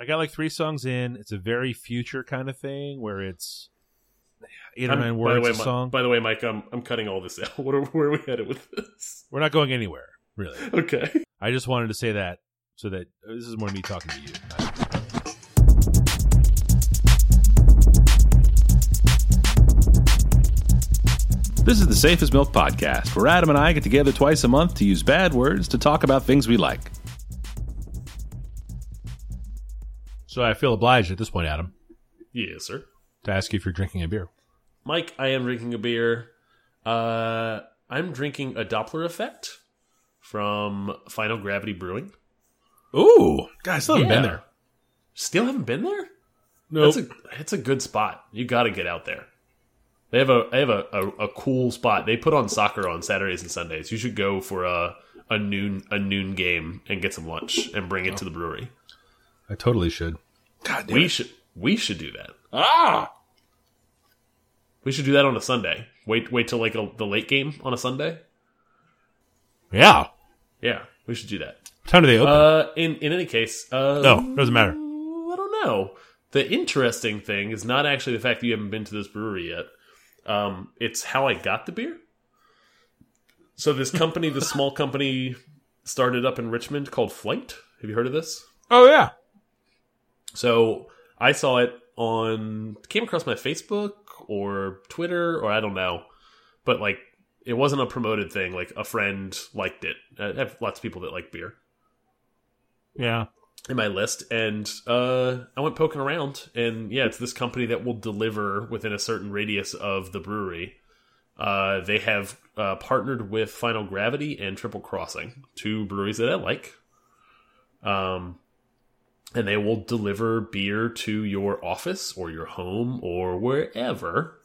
I got like three songs in. It's a very future kind of thing where it's eight or I'm- nine by the words way, a Mi- song. By the way, Mike, I'm I'm cutting all this out. What are, where are we headed with this? We're not going anywhere, really. Okay. I just wanted to say that so that uh, this is more me talking to you. This is the Safe as Milk Podcast, where Adam and I get together twice a month to use bad words to talk about things we like. So I feel obliged at this point, Adam, Yes, sir. to ask you if you're drinking a beer. Mike, I am drinking a beer. Uh, I'm drinking a Doppler effect from Final Gravity Brewing. Ooh, guys, I still haven't been there. Still haven't been there? Nope. That's a it's a good spot. You got to get out there. They have a they have a, a, a cool spot. They put on soccer on Saturdays and Sundays. You should go for a a noon a noon game and get some lunch and bring it to the brewery. I totally should. God damn We it. should we should do that. Ah! We should do that on a Sunday. Wait wait till like a, the late game on a Sunday. Yeah. Yeah, we should do that. What time do they open? Uh, in in any case, uh, no, doesn't matter. I don't know. The interesting thing is not actually the fact that you haven't been to this brewery yet. Um, it's how I got the beer. So this company, this small company, started up in Richmond called Flight. Have you heard of this? Oh, yeah. So I saw it on came across my Facebook or Twitter or I don't know, but like it wasn't a promoted thing. Like a friend liked it. I have lots of people that like beer Yeah. in my list and uh I went poking around and yeah it's this company that will deliver within a certain radius of the brewery uh they have uh partnered with Final Gravity and Triple Crossing two breweries that I like um and they will deliver beer to your office or your home or wherever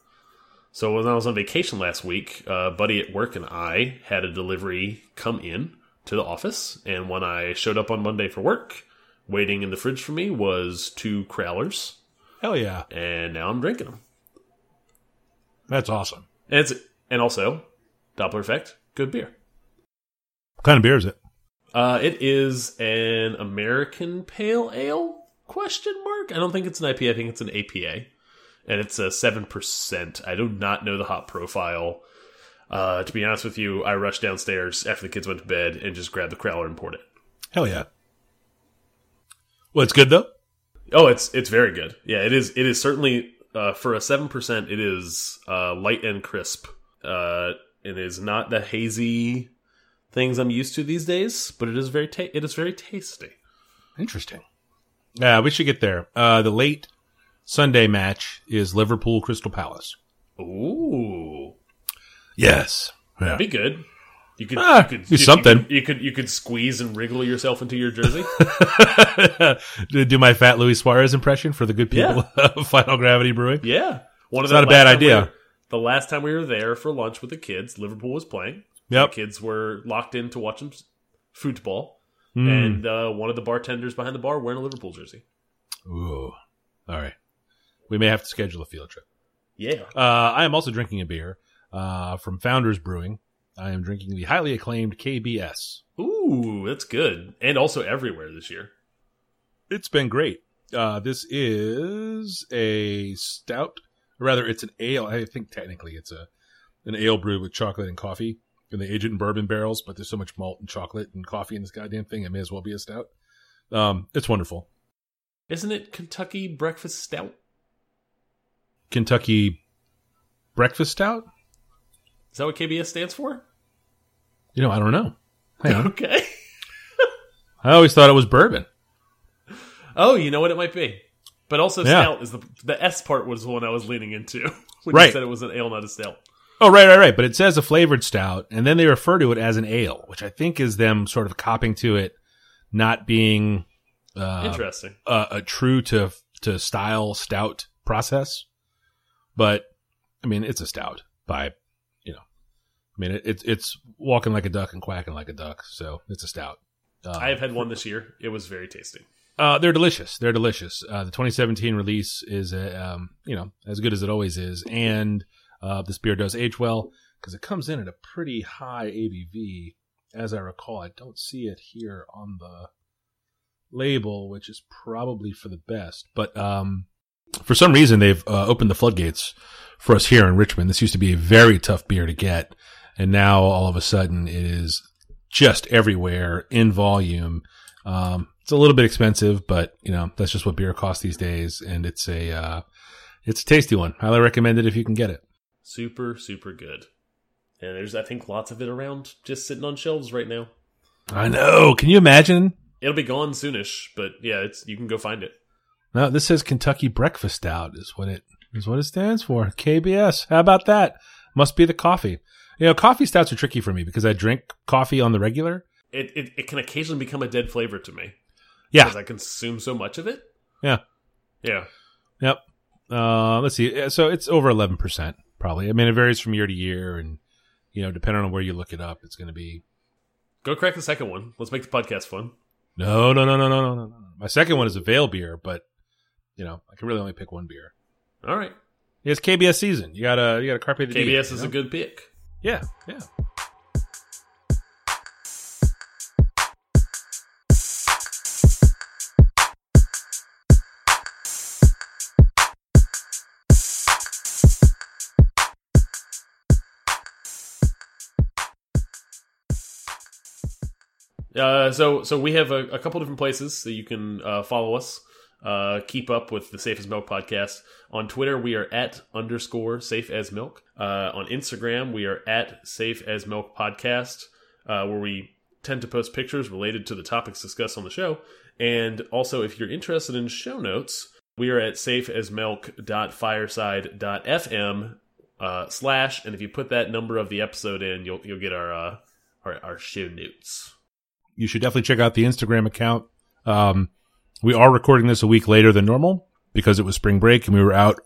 so when I was on vacation last week, uh, buddy at work and I had a delivery come in to the office, and when I showed up on Monday for work, waiting in the fridge for me was two crowlers, Hell yeah. and now I'm drinking them. That's awesome. And it's and also Doppler effect, good beer. What kind of beer is it? Uh, it is an American Pale Ale? Question mark. I don't think it's an IPA. I think it's an APA, and it's a seven percent. I do not know the hop profile. Uh, to be honest with you, I rushed downstairs after the kids went to bed and just grabbed the crowler and poured it. Hell yeah. Well, it's good, though. Oh, it's it's very good. Yeah, it is. It is certainly uh, for a seven percent. It is uh, light and crisp. Uh, it is not the hazy things I'm used to these days, but it is very ta it is very tasty. Interesting. Yeah, we should get there. Uh, the late Sunday match is Liverpool Crystal Palace. Ooh, Yes. Yeah. that'd be good. You could, Ah, you could be you- something. You could, you could you could squeeze and wriggle yourself into your jersey. Do do my fat Luis Suarez impression for the good people of Final Gravity Brewing. yeah, one of It's not a bad we idea. were- the last time we were there for lunch with the kids, Liverpool was playing. Yep. The kids were locked in to watch them football. Mm. and uh, one of the bartenders behind the bar wearing a Liverpool jersey. Ooh. All right. We may have to schedule a field trip. Yeah, Uh, I am also drinking a beer uh, from Founders Brewing. I am drinking the highly acclaimed KBS. ooh, that's good, and also everywhere this year. It's been great. Uh, this is a stout, or rather, it's an ale. I think technically it's a an ale brewed with chocolate and coffee, and they age it in bourbon barrels. But there's so much malt and chocolate and coffee in this goddamn thing, it may as well be a stout. Um, it's wonderful. Isn't it Kentucky Breakfast Stout? Kentucky breakfast stout. Is that what KBS stands for? You know, I don't know. Okay. I always thought it was bourbon. Oh, you know what it might be. But also Yeah. stout is the the S part was the one I was leaning into when Right. you said it was an ale, not a stout. Oh, right, right, right. But it says a flavored stout, and then they refer to it as an ale, which I think is them sort of copping to it, not being uh, Interesting. a, a true to to style stout process. But I mean, it's a stout by you know, I mean, it, it's it's walking like a duck and quacking like a duck, so it's a stout. Uh, I have had one this year. It was very tasty. uh, they're delicious. They're delicious. Uh, the 2017 release is, uh, um, you know, as good as it always is, and uh, this beer does age well because it comes in at a pretty high ABV. As I recall, I don't see it here on the label, which is probably for the best. But um, for some reason, they've uh, opened the floodgates for us here in Richmond. This used to be a very tough beer to get, and now all of a sudden it is just everywhere in volume. Um, it's a little bit expensive, but you know that's just what beer costs these days, and it's a uh, it's a tasty one. Highly recommend it if you can get it. Super, super good. And there's, I think, lots of it around just sitting on shelves right now. I know. Can you imagine? It'll be gone soonish, but yeah, it's you can go find it. No, this says Kentucky Breakfast Stout is what it is what it stands for. KBS. How about that? Must be the coffee. You know, coffee stouts are tricky for me because I drink coffee on the regular. It it, it can occasionally become a dead flavor to me. Yeah. Because I consume so much of it. Yeah. Yeah. Yep. Uh, let's see. So it's over 11%, probably. I mean, it varies from year to year. And, you know, depending on where you look it up, it's going to be. Go crack the second one. Let's make the podcast fun. No, no, no, no, no, no, no. My second one is a Veil beer, but, you know, I can really only pick one beer. All right. It's KBS season. You gotta, you gotta carpe the KBS diem, is you know? a good pick. Yeah, yeah. Uh, so so we have a, a couple different places that you can uh, follow us. Uh, keep up with the Safe as Milk podcast. On Twitter, we are at underscore Safe as Milk. Uh, on Instagram, we are at Safe as Milk podcast, uh, where we tend to post pictures related to the topics discussed on the show. And also, if you're interested in show notes, we are at safeasmilk.fireside.fm uh, slash. And if you put that number of the episode in, you'll you'll get our uh, our, our show notes. You should definitely check out the Instagram account. Um, we are recording this a week later than normal because it was spring break and we were out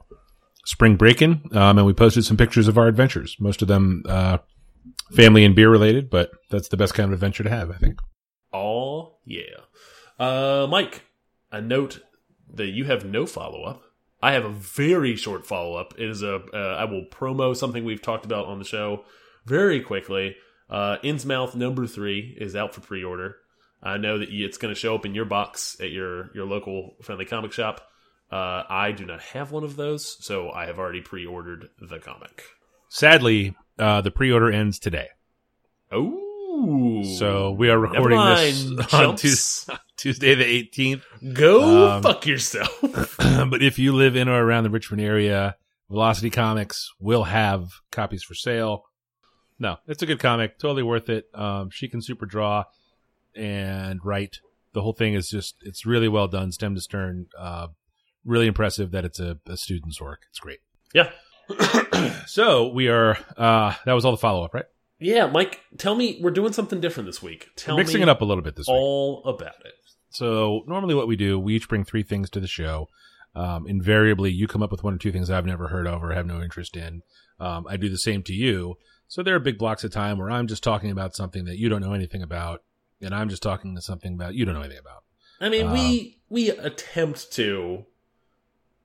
spring breaking. Um, and we posted some pictures of our adventures, most of them, uh, family and beer related, but that's the best kind of adventure to have, I think. Oh yeah, uh, Mike. A note that you have no follow up. I have a very short follow up. It is a. Uh, I will promo something we've talked about on the show very quickly. Uh, Innsmouth number three is out for pre order. I know that it's going to show up in your box at your your local friendly comic shop. Uh, I do not have one of those, so I have already pre ordered the comic. Sadly, uh, the pre-order ends today. Oh, So we are recording this on chumps. Tues- Tuesday the 18th. Go Um, fuck yourself. but if you live in or around the Richmond area, Velocity Comics will have copies for sale. No, it's a good comic, totally worth it. Um, she can super draw and write. The whole thing is just it's really well done, stem to stern. Uh, really impressive that it's a, a student's work. It's great. yeah. So we are. Uh, that was all the follow up, right? Yeah, Mike, tell me we're doing something different this week. Tell Mixing me it up a little bit this week. all about it. So normally what we do, we each bring three things to the show. Um, invariably, you come up with one or two things I've never heard of or have no interest in. Um, I do the same to you. So there are big blocks of time where I'm just talking about something that you don't know anything about, and I'm just talking to something about you don't know anything about. I mean, Um, we we attempt to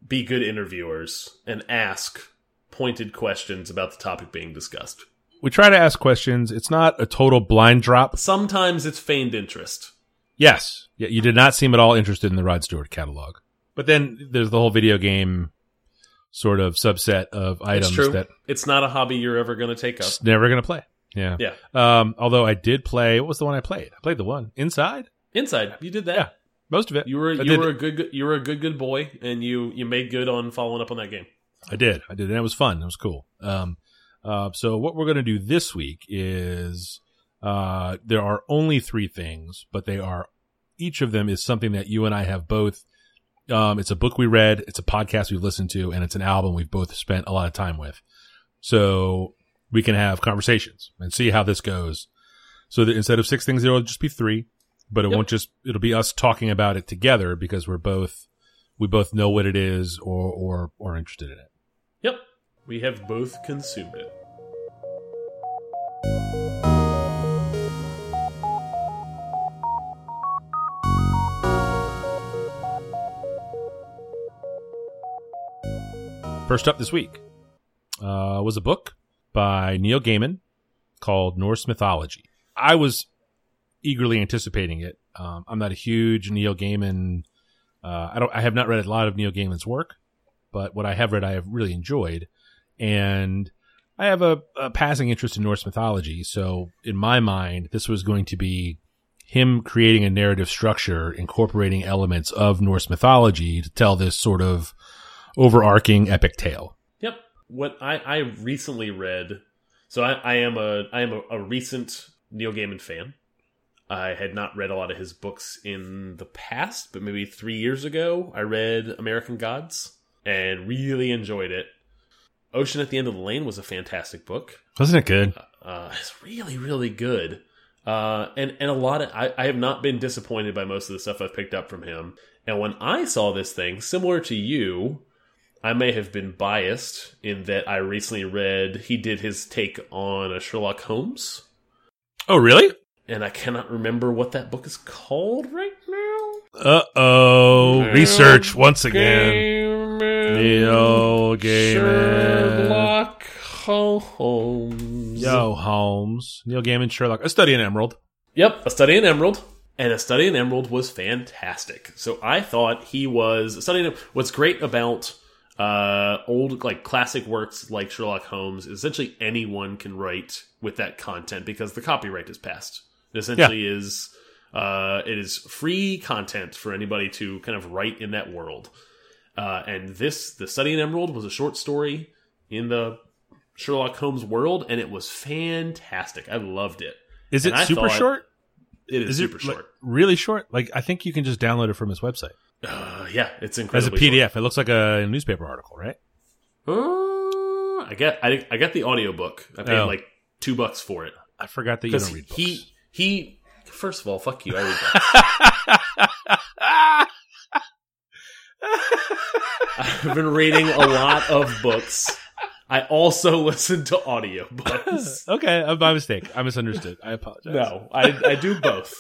be good interviewers and ask pointed questions about the topic being discussed. We try to ask questions. It's not a total blind drop. Sometimes it's feigned interest. Yes, yeah, you did not seem at all interested in the Rod Stewart catalog. But then there's the whole video game sort of subset of items it's true. that it's not a hobby you're ever going to take up. never going to play. Yeah. Yeah. Um, although I did play, what was the one I played? I played the one inside. Inside, you did that. Yeah. Most of it. You were I you did. were a good you were a good good boy, and you you made good on following up on that game. I did. I did. And it was fun. It was cool. Um, uh, so what we're going to do this week is, uh, there are only three things, but they are, each of them is something that you and I have both, um, it's a book we read, it's a podcast we've listened to, and it's an album we've both spent a lot of time with. So we can have conversations and see how this goes. So that instead of six things, it'll just be three, but it Yep. won't just, it'll be us talking about it together because we're both, we both know what it is or, or, or interested in it. Yep, we have both consumed it. First up this week uh, was a book by Neil Gaiman called Norse Mythology. I was eagerly anticipating it Um, I'm not a huge Neil Gaiman. Uh, I don't. I have not read a lot of Neil Gaiman's work, but what I have read, I have really enjoyed, and I have a, a passing interest in Norse mythology. So in my mind, this was going to be him creating a narrative structure, incorporating elements of Norse mythology to tell this sort of overarching epic tale. Yep. What I, I recently read, so I, I am a I am a, a recent Neil Gaiman fan. I had not read a lot of his books in the past, but maybe three years ago, I read American Gods and really enjoyed it. Ocean at the End of the Lane was a fantastic book. Wasn't it good? Uh, it's really, really good. Uh, and and a lot of I, I have not been disappointed by most of the stuff I've picked up from him. And when I saw this thing, similar to you, I may have been biased in that I recently read he did his take on a Sherlock Holmes, Oh, really? and I cannot remember what that book is called right now. Uh oh. Research once again. Neil Gaiman. Sherlock Holmes. Yo, Holmes. Neil Gaiman, Sherlock. A Study in Emerald. Yep, A Study in Emerald. And A Study in Emerald was fantastic. So I thought he was studying. What's great about uh, old, like classic works like Sherlock Holmes essentially anyone can write with that content because the copyright is passed. It essentially is uh, it is free content for anybody to kind of write in that world. Uh, and this, The Study in Emerald, was a short story in the Sherlock Holmes world, and it was fantastic. I loved it. Is it super short? It is, Is super it like, short. really short? Like I think you can just download it from his website Uh, yeah, it's incredible. as a. PDF. It looks like a newspaper article, right? Uh, I get I, I got the audiobook. I paid Oh. like two bucks for it I forgot that you don't read books. he he. First of all, fuck you. I read books. I've been reading a lot of books. I also listen to audiobooks. okay, uh, my mistake. I misunderstood. I apologize. No, I, I do both.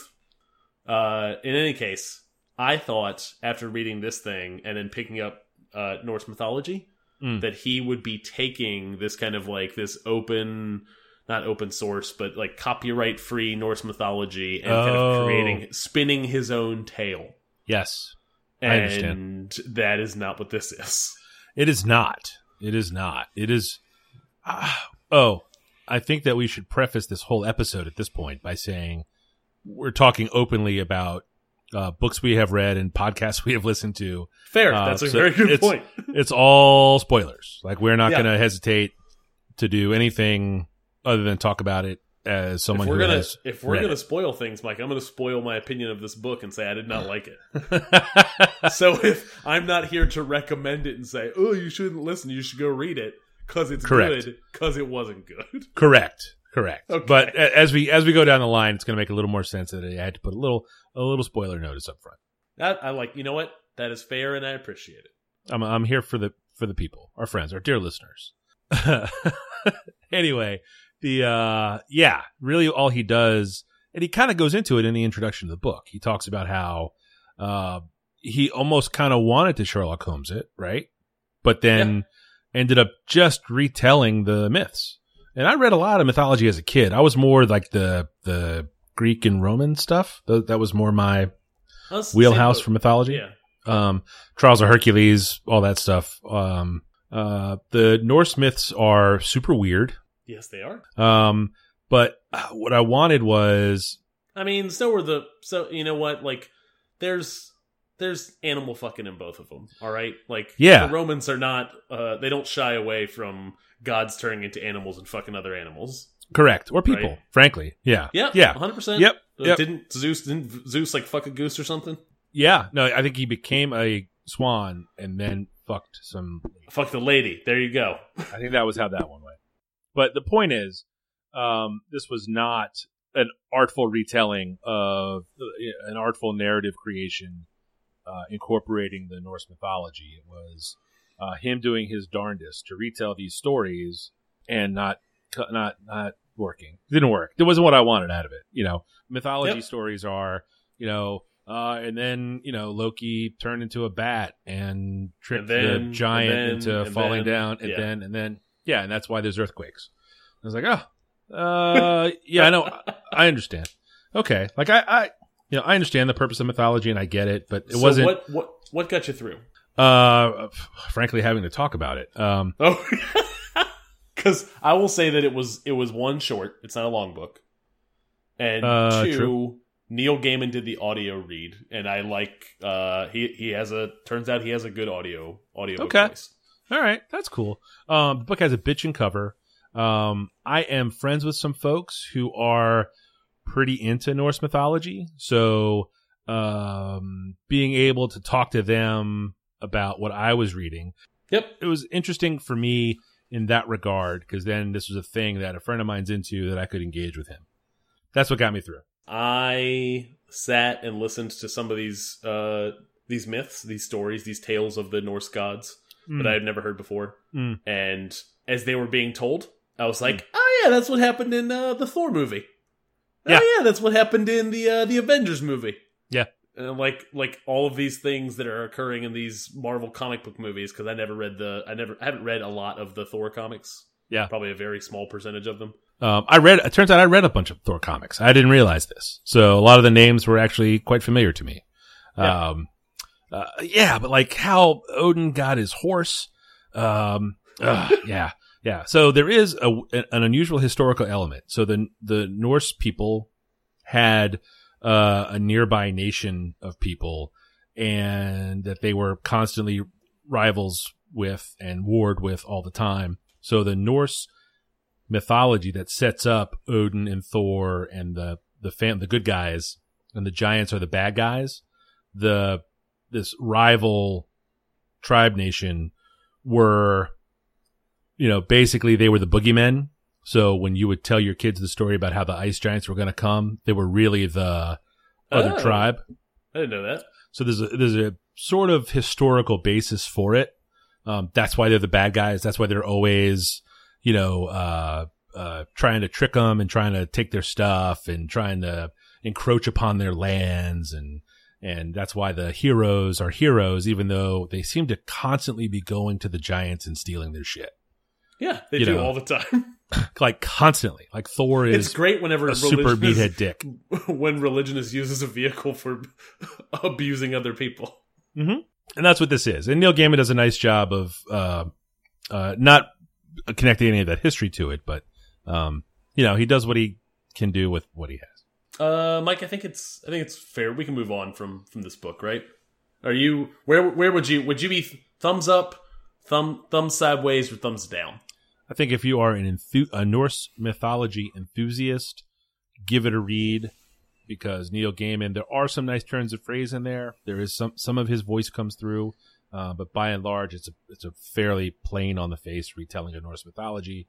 Uh, in any case, I thought after reading this thing and then picking up uh, Norse mythology Mm. that he would be taking this kind of like this open, not open source, but like copyright free Norse mythology and kind Oh. of creating, spinning his own tale. Yes, I And understand. that is not what this is. it is not. It is not. It is. ah, oh, I think that we should preface this whole episode at this point by saying we're talking openly about uh, books we have read and podcasts we have listened to. Fair. Uh, That's a so very good it's- point. It's all spoilers. Like we're not Yeah. going to hesitate to do anything other than talk about it as someone if we're who gonna if we're gonna it. spoil things, Mike, I'm gonna spoil my opinion of this book and say I did not like it. so if I'm not here to recommend it and say, "Oh, you shouldn't listen, you should go read it," because it's Correct. good, because it wasn't good. Correct. Correct. Okay. But as we as we go down the line, it's going to make a little more sense that I had to put a little a little spoiler notice up front. That I like. You know what? That is fair, and I appreciate it. I'm I'm here for the for the people, our friends, our dear listeners. anyway, the uh yeah, really all he does and he kind of goes into it in the introduction to the book. He talks about how uh he almost kind of wanted to Sherlock Holmes it, right? But then ended up just retelling the myths. And I read a lot of mythology as a kid. I was more like the the Greek and Roman stuff. That was more my wheelhouse for mythology. Yeah. um, Trials of Hercules, all that stuff. Um, uh, the Norse myths are super weird. Yes, they are. Um, but uh, what I wanted was, I mean, so were the. So you know what? Like, there's there's animal fucking in both of them. All right. Like, Yeah. the Romans are not. Uh, they don't shy away from gods turning into animals and fucking other animals. correct or people, Right. frankly. Yeah. Yeah, Yeah. hundred percent. Yep, yep. Didn't Zeus didn't Zeus like fuck a goose or something? Yeah. No, I think he became a swan and then fucked some. Fuck the lady. There you go. I think that was how that one went. But the point is, um, this was not an artful retelling of uh, an artful narrative creation uh, incorporating the Norse mythology. It was uh, him doing his darndest to retell these stories and not not not working. It didn't work. It wasn't what I wanted out of it. You know, mythology Yep. stories are you know. Uh, and then you know Loki turned into a bat and tricked And then- the giant then- into falling then- down, and yeah. then and then yeah, and that's why there's earthquakes. I was like, oh, uh, yeah, I know, I understand. Okay, like I, I, you know, I understand the purpose of mythology and I get it, but it So wasn't. what what what got you through? Uh, frankly, having to talk about it. Um, Oh, because I will say that it was it was one short. It's not a long book, and Uh, two. true. Neil Gaiman did the audio read, and I like. Uh, he he has a turns out he has a good audio audio book Okay. voice. all right, that's cool. Um, the book has a bitchin' cover. Um, I am friends with some folks who are pretty into Norse mythology, so um, being able to talk to them about what I was reading Yep. it was interesting for me in that regard because then this was a thing that a friend of mine's into that I could engage with him. That's what got me through. I sat and listened to some of these uh these myths, these stories, these tales of the Norse gods that I had never heard before. Mm. And as they were being told, I was like, "Oh yeah, that's what happened in uh, the Thor movie. Yeah. Oh yeah, that's what happened in the uh, the Avengers movie." And like like all of these things that are occurring in these Marvel comic book movies because I never read the I never I haven't read a lot of the Thor comics. Yeah. Probably a very small percentage of them. Um, I read. It turns out I read a bunch of Thor comics. I didn't realize this, so a lot of the names were actually quite familiar to me. Yeah. Um, uh, yeah, but like how Odin got his horse. Um, ugh, yeah, yeah. So there is a, an unusual historical element. So the the Norse people had uh, a nearby nation of people, and that they were constantly rivals with and warred with all the time. So the Norse mythology that sets up Odin and Thor and the the fam the good guys and the giants are the bad guys. The this rival tribe nation were you know basically they were the boogeymen. So when you would tell your kids the story about how the ice giants were going to come, they were really the other Oh. tribe. I didn't know that. So there's a, there's a sort of historical basis for it. Um, that's why they're the bad guys. That's why they're always, you know, uh, uh, trying to trick them and trying to take their stuff and trying to encroach upon their lands. And, and that's why the heroes are heroes, even though they seem to constantly be going to the giants and stealing their shit. Yeah, they You do know. all the time. Like constantly. Like Thor it's is great whenever a super meathead dick. when religion is used as a vehicle for abusing other people. and that's what this is. And Neil Gaiman does a nice job of uh, uh, not connecting any of that history to it, but um, you know, he does what he can do with what he has. Uh, Mike, I think it's I think it's fair. We can move on from from this book, right? Are you where where would you would you be th- thumbs up, thumb thumb sideways, or thumbs down? I think if you are an a Norse mythology enthusiast, give it a read because Neil Gaiman. There are some nice turns of phrase in there. There is some some of his voice comes through, uh, but by and large, it's a it's a fairly plain on the face retelling of Norse mythology.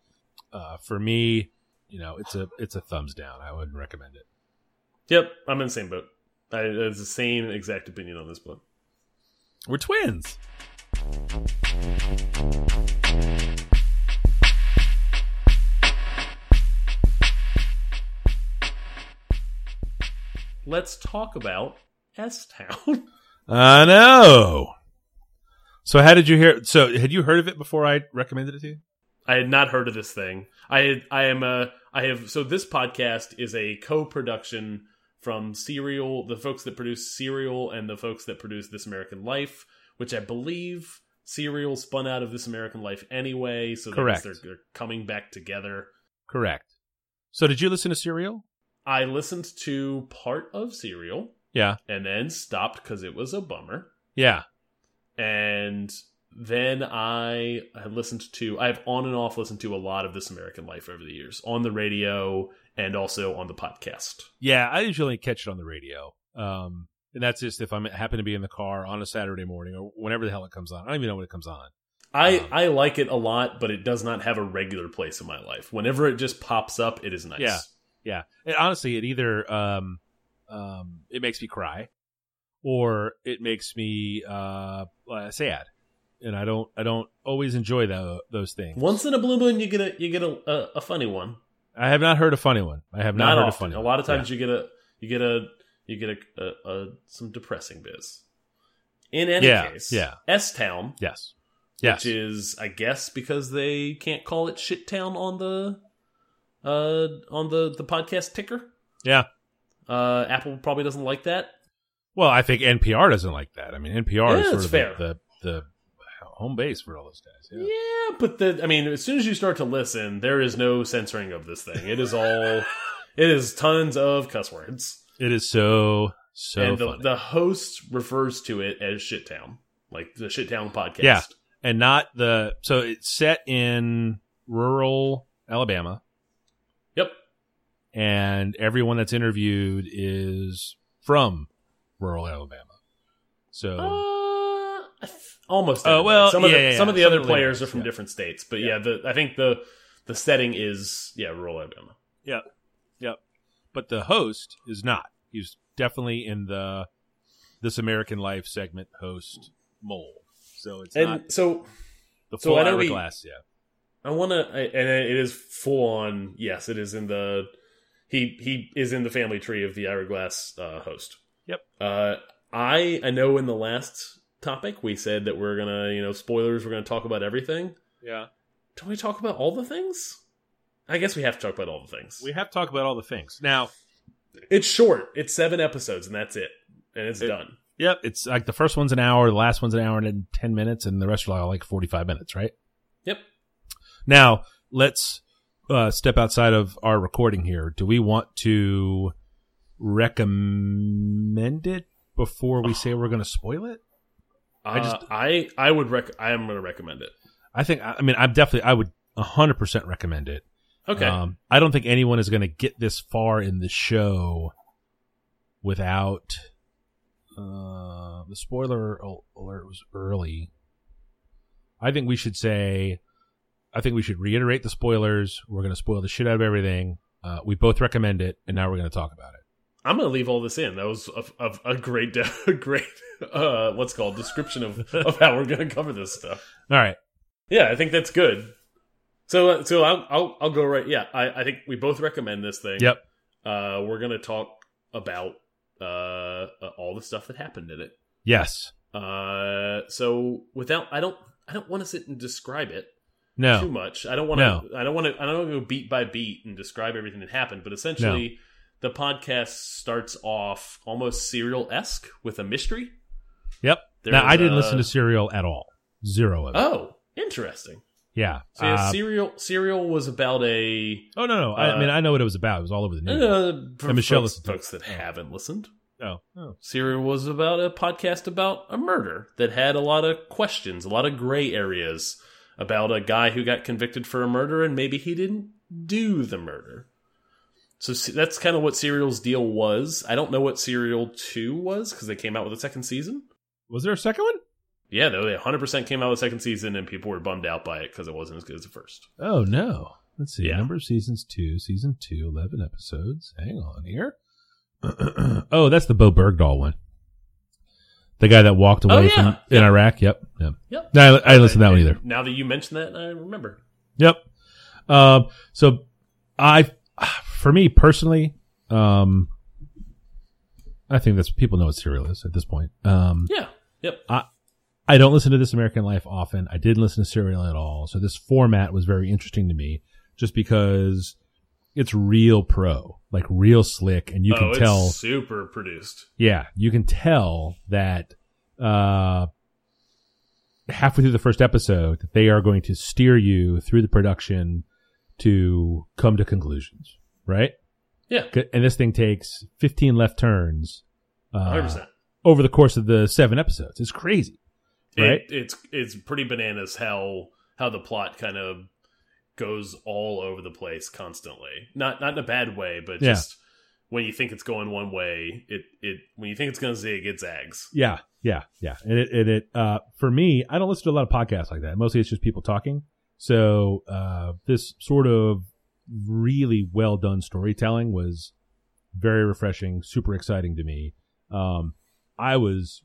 Uh, for me, you know, it's a it's a thumbs down. I wouldn't recommend it. Yep, I'm in the same boat. I it's the same exact opinion on this book. We're twins. Let's talk about S Town. I know. So how did you hear? So had you heard of it before I recommended it to you? I had not heard of this thing. I I am a I have so this podcast is a co-production from Serial, the folks that produce Serial and the folks that produce This American Life, which I believe Serial spun out of This American Life anyway, so Correct. they're, they're coming back together. Correct. So did you listen to Serial? I listened to part of Serial Yeah. and then stopped because it was a bummer. Yeah. and then I had listened to I've on and off listened to a lot of This American Life over the years on the radio and also on the podcast. Yeah. I usually catch it on the radio. Um, and that's just if I am happen to be in the car on a Saturday morning or whenever the hell it comes on. I don't even know when it comes on. I Um, I like it a lot, but it does not have a regular place in my life. Whenever it just pops up, it is nice. Yeah. Yeah. Honestly, it either um, um, it makes me cry, or it makes me uh, sad, and I don't I don't always enjoy tho- those things. Once in a blue moon, you get a you get a a, a funny one. I have not heard a funny one. I have not, Not, heard a funny. A lot of times you get a you get a you get a, a, a some depressing biz. In any Yeah, case, yeah. S Town Yes. Yes. which is I guess because they can't call it shit town on the uh on the the podcast ticker. yeah. Uh, Apple probably doesn't like that. Well, I think NPR doesn't like that. I mean, NPR Yeah, is sort of fair. The, the home base for all those guys. Yeah. Yeah, but the I mean, as soon as you start to listen, there is no censoring of this thing. It is all, it is tons of cuss words, It is so so and the funny. the host refers to it as Shittown, like the Shittown podcast. Yeah. and not the so it's set in rural Alabama. And everyone that's interviewed is from rural Alabama. So Uh, almost. Oh, everybody. well, some of yeah, the, yeah, some yeah. of the other players are from yeah. different states, but yeah, Yeah. the I think the the setting is yeah, rural Alabama. Yep. Yep. But the host is not. He's definitely in the This American Life segment host mold. So it's And not so the so full I know we- Ira Glass. Yeah. I want to, and it is full on. Yes, it is in the. He he is in the family tree of the Ira Glass uh, host. Yep. Uh, I I know in the last topic we said that we're gonna you know spoilers. We're gonna talk about everything. Yeah. Don't we talk about all the things? I guess we have to talk about all the things. We have to talk about all the things. Now, it's short. It's seven episodes, and that's it, and it's It- done. yep, it's like the first one's an hour, the last one's an hour and 10 minutes, and the rest are like 45 minutes, right? Yep. Now, let's uh, step outside of our recording here. Do we want to recommend it before we say we're going to spoil it? I just- just I I would rec. I am gonna recommend it. I think, I mean, I'm definitely, I would 100% recommend it. Okay. Um, I don't think anyone is going to get this far in the show without uh, the spoiler al- alert was early. I think we should say, I think we should reiterate the spoilers. We're going to spoil the shit out of everything. Uh, we both recommend it, and now we're going to talk about it. I'm gonna leave all this in. That was a, a, a great, a great, uh, what's called description of of how we're gonna cover this stuff. All right. Yeah, I think that's good. So, uh, so I'll, I'll, I'll go right. Yeah, I, I think we both recommend this thing. Yep. Uh, we're gonna talk about uh all the stuff that happened in it. Yes. Uh, so without, I don't, I don't want to sit and describe it too much. I don't want No. to. I don't want to. I don't want to go beat by beat and describe everything that happened. But essentially, the podcast starts off almost serial esque with a mystery. Yep. There now, I didn't a- listen to Serial at all. Zero of it. Oh, interesting. yeah. So yeah, Uh, serial serial was about a. oh, no, no. I, I uh, mean, I know what it was about. It was all over the news. Uh, for And Michelle folks, folks that haven't listened, oh. oh. Serial was about a podcast about a murder that had a lot of questions, a lot of gray areas about a guy who got convicted for a murder and maybe he didn't do the murder. So that's kind of what Serial's deal was. I don't know what Serial 2 was because they came out with a second season. Was there a second one? Yeah, though they 100% came out with a second season and people were bummed out by it because it wasn't as good as the first. Oh no. Let's see. Yeah. Number of seasons two, season two, 11 episodes. Hang on here. oh, that's the Bowe Bergdahl one. The guy that walked away Oh, yeah. from in Iraq. Yep. Yep. Yep. No, I, I didn't listen to that one either. Now that you mention that, I remember. Yep. Um, so I, for me personally, um, I think that's people know what serial is at this point. Um, Yeah. Yep. I don't listen to This American Life often. I didn't listen to Serial at all. So this format was very interesting to me just because it's real pro, like real slick. And you oh, can it's tell, super produced. yeah, you can tell that, uh, halfway through the first episode that they are going to steer you through the production to come to conclusions, right? Yeah. And this thing takes 15 left turns, uh, 100%. over the course of the seven episodes. It's crazy. right? It, it's it's pretty bananas how how the plot kind of goes all over the place constantly. Not not in a bad way, but Yeah. just when you think it's going one way, it it when you think it's going to zig, it zags. Yeah, yeah, yeah. And it, it, it uh, for me, I don't listen to a lot of podcasts like that. Mostly, it's just people talking. So uh, this sort of really well done storytelling was very refreshing, super exciting to me. Um, I was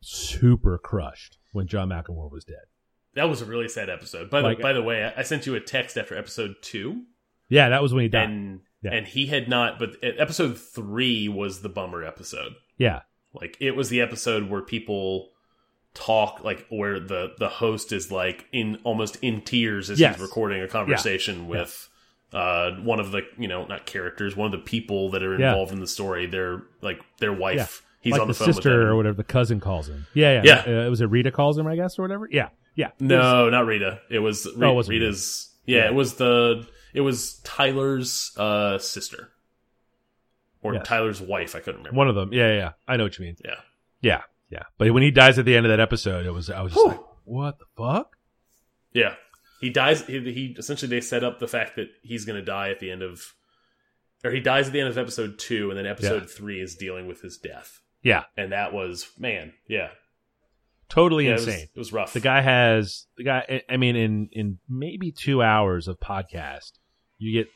super crushed when John McLemore was dead. That was a really sad episode. By Like- the by the way, I, I sent you a text after episode two, Yeah, that was when he died. and Yeah. and he had not. But episode three was the bummer episode. yeah, Like it was the episode where people talk like where the the host is like in almost in tears as Yes. he's recording a conversation with uh, one of the you know not characters, one of the people that are Yeah. involved in the story, their like their wife. Yeah. He's like on the, the, phone sister or whatever the cousin calls him. Yeah, yeah. Yeah. Uh, it was it Rita calls him, I guess, or whatever. Yeah, yeah. No, not Rita. It was Re Oh, it wasn't Rita. Rita's. Yeah, Yeah. it was the it was Tyler's uh, sister or Yes. Tyler's wife. I couldn't remember. One of them. Yeah, yeah, yeah. I know what you mean. Yeah. Yeah, yeah. But when he dies at the end of that episode, it was I was just Whew. like, what the fuck? Yeah, he dies. He, he essentially they set up the fact that he's going to die at the end of, or he dies at the end of episode two, and then episode Yeah. three is dealing with his death, Yeah, and that was man, yeah, totally yeah it was, insane. it was rough. The guy has the guy. I- mean, in in maybe two hours of podcast, you get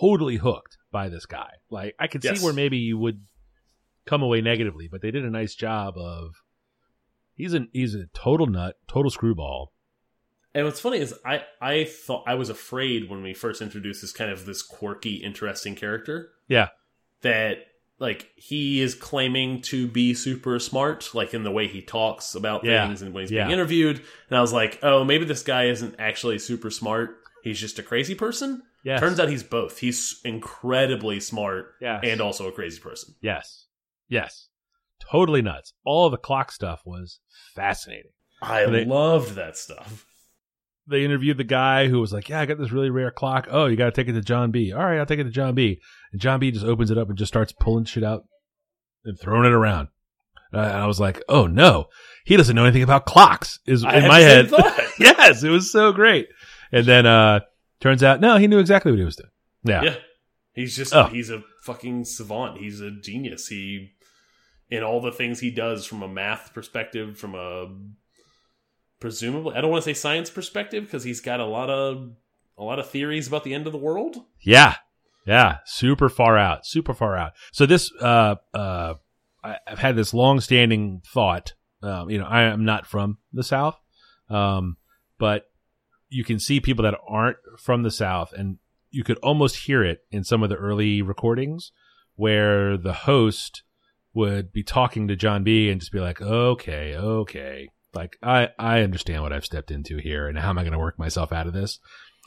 totally hooked by this guy. Like I could Yes. see where maybe you would come away negatively, but they did a nice job of. He's a he's a total nut, total screwball. And what's funny is I I thought I was afraid when we first introduced this kind of this quirky, interesting character Yeah, that like he is claiming to be super smart, like in the way he talks about Yeah. things and when he's Yeah. being interviewed. And I was like, oh, maybe this guy isn't actually super smart. He's just a crazy person. yes. Turns out he's both. He's incredibly smart yes. and also a crazy person. Yes. Yes. Totally nuts. All the clock stuff was fascinating. I They- loved that stuff. They interviewed the guy who was like, Yeah, I got this really rare clock. Oh, you got to take it to John B. All right, I'll take it to John B. And John B just opens it up and just starts pulling shit out and throwing it around. Uh, and I was like, Oh no, he doesn't know anything about clocks. Is I in my head. yes, it was so great. And then uh turns out, no, he knew exactly what he was doing. Yeah. Yeah. He's just Oh. he's a fucking savant. He's a genius. He in all the things he does from a math perspective, from a presumably I don't want to say science perspective because he's got a lot of a lot of theories about the end of the world. Yeah. Yeah. Super far out. Super far out. So this, uh, uh, I, I've had this long standing thought. Um, you know, I am not from the South. Um, but you can see people that aren't from the South and you could almost hear it in some of the early recordings where the host would be talking to John B and just be like, okay, okay. Like, I, I understand what I've stepped into here and how am I going to work myself out of this?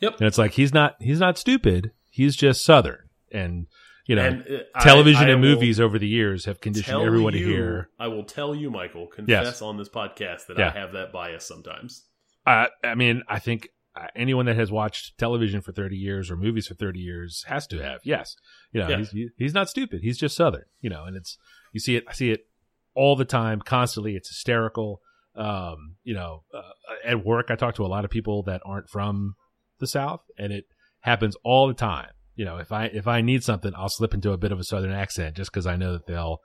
Yep. And it's like, he's not, he's not stupid. He's just Southern. And, you know, and uh, I- television I and movies over the years have conditioned everyone to hear. I will tell you, Michael, confess Yes. on this podcast that Yeah. I have that bias sometimes. I, I mean, I think uh, anyone that has watched television for 30 years or movies for 30 years has to have. Yes. You know, Yeah. he's, he's not stupid. He's just Southern, you know, and it's, you see it, I see it all the time, constantly. It's hysterical. Um, you know, uh, at work, I talk to a lot of people that aren't from the South and it happens all the time. You know, if I, if I need something, I'll slip into a bit of a Southern accent just cause I know that they'll,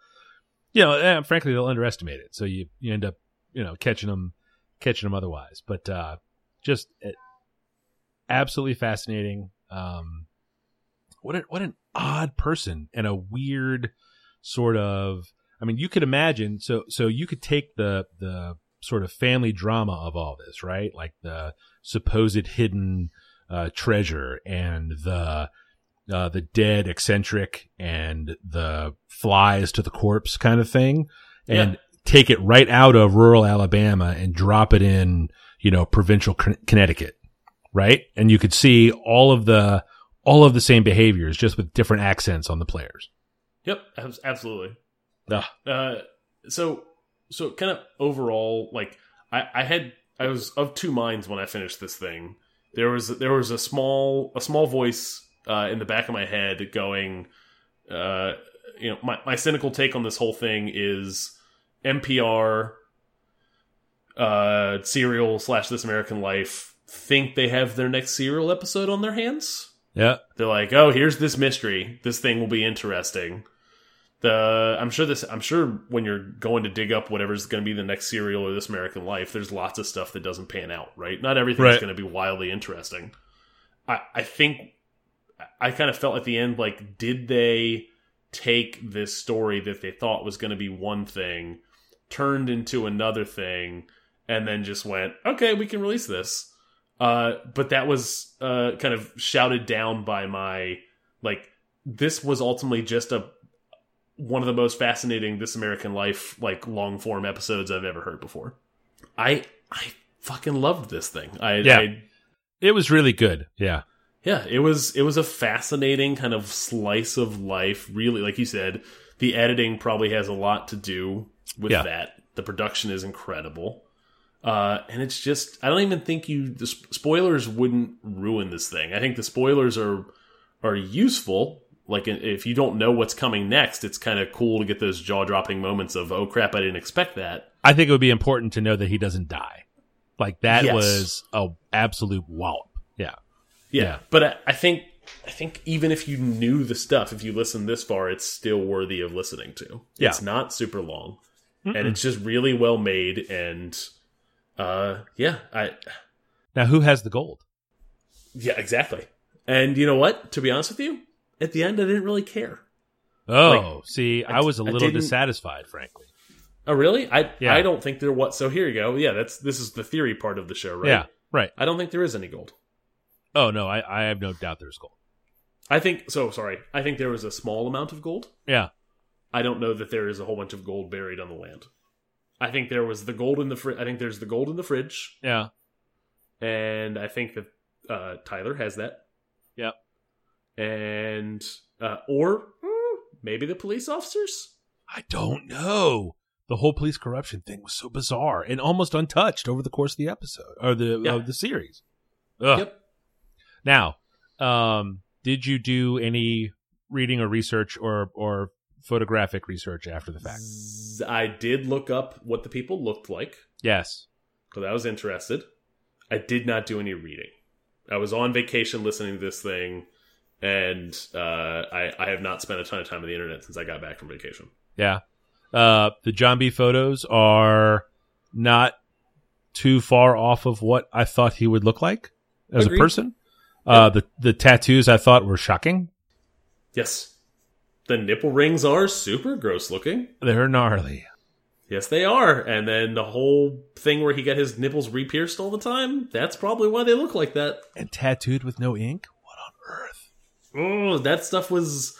you know, eh, frankly, they'll underestimate it. So you, you end up, you know, catching them, catching them otherwise. But, uh, just uh, absolutely fascinating. Um, what a, what an odd person and a weird sort of. I mean, you could imagine. So so you could take the the sort of family drama of all this, right? Like the supposed hidden uh, treasure and the uh, the dead eccentric and the flies to the corpse kind of thing, and Yeah. take it right out of rural Alabama and drop it in, you know, provincial Con- Connecticut, right? And you could see all of the all of the same behaviors, just with different accents on the players. Yep, absolutely. Uh, so so kind of overall, like I, I had I was of two minds when I finished this thing. There was there was a small a small voice uh, in the back of my head going, uh, you know, my my cynical take on this whole thing is NPR, uh, serial slash This American Life think they have their next serial episode on their hands. Yeah, They're like, oh, here's this mystery. This thing will be interesting. The I'm sure this I'm sure when you're going to dig up whatever's going to be the next serial or this American Life, there's lots of stuff that doesn't pan out, right? Not everything's Right. going to be wildly interesting. I I think I kind of felt at the end like, did they take this story that they thought was going to be one thing, turned into another thing, and then just went, okay, we can release this. Uh, but that was uh, kind of shouted down by my like. This was ultimately just a one of the most fascinating This American Life like long form episodes I've ever heard before. I I fucking loved this thing. I, Yeah. I it was really good. Yeah, yeah, it was it was a fascinating kind of slice of life. Really, like you said, the editing probably has a lot to do with Yeah. that. The production is incredible, uh, and it's just I don't even think you the spoilers wouldn't ruin this thing. I think the spoilers are are useful. Like if you don't know what's coming next, it's kind of cool to get those jaw dropping moments of oh crap, I didn't expect that. I think it would be important to know that he doesn't die. Like that Yes. was a absolute wallop. Yeah. Yeah, Yeah. but I, I think I think even if you knew the stuff, if you listen this far, it's still worthy of listening to. Yeah. It's not super long, and it's just really well made. And uh, yeah, I Now who has the gold? yeah exactly. And you know what? To be honest with you, at the end, I didn't really care. Oh, see, I, I- was a little dissatisfied, frankly. Oh, really? I Yeah. I don't think there was. So here you go. Yeah, that's this is the theory part of the show, right? Yeah, right. I don't think there is any gold. Oh no, I, I have no doubt there's gold. I think so. Sorry, I think there was a small amount of gold. Yeah. I don't know that there is a whole bunch of gold buried on the land. I think there was the gold in the fridge. I think there's the gold in the fridge, Yeah. and I think that uh, Tyler has that. Yep. And uh, or hmm, maybe the police officers. I don't know. The whole police corruption thing was so bizarre and almost untouched over the course of the episode or the Yeah. of the series. Ugh. Yep. Now, um, did you do any reading or research or or photographic research after the fact? I did look up what the people looked like Yes. because I was interested. I did not do any reading. I was on vacation listening to this thing, and uh, I, I have not spent a ton of time on the internet since I got back from vacation. Yeah. Uh, the John B photos are not too far off of what I thought he would look like as Agreed. a person. Uh, the the tattoos I thought were shocking. Yes. The nipple rings are super gross looking. They're gnarly. Yes, they are. And then the whole thing where he got his nipples re-pierced all the time, that's probably why they look like that. And tattooed with no ink? What on earth? Oh, that stuff was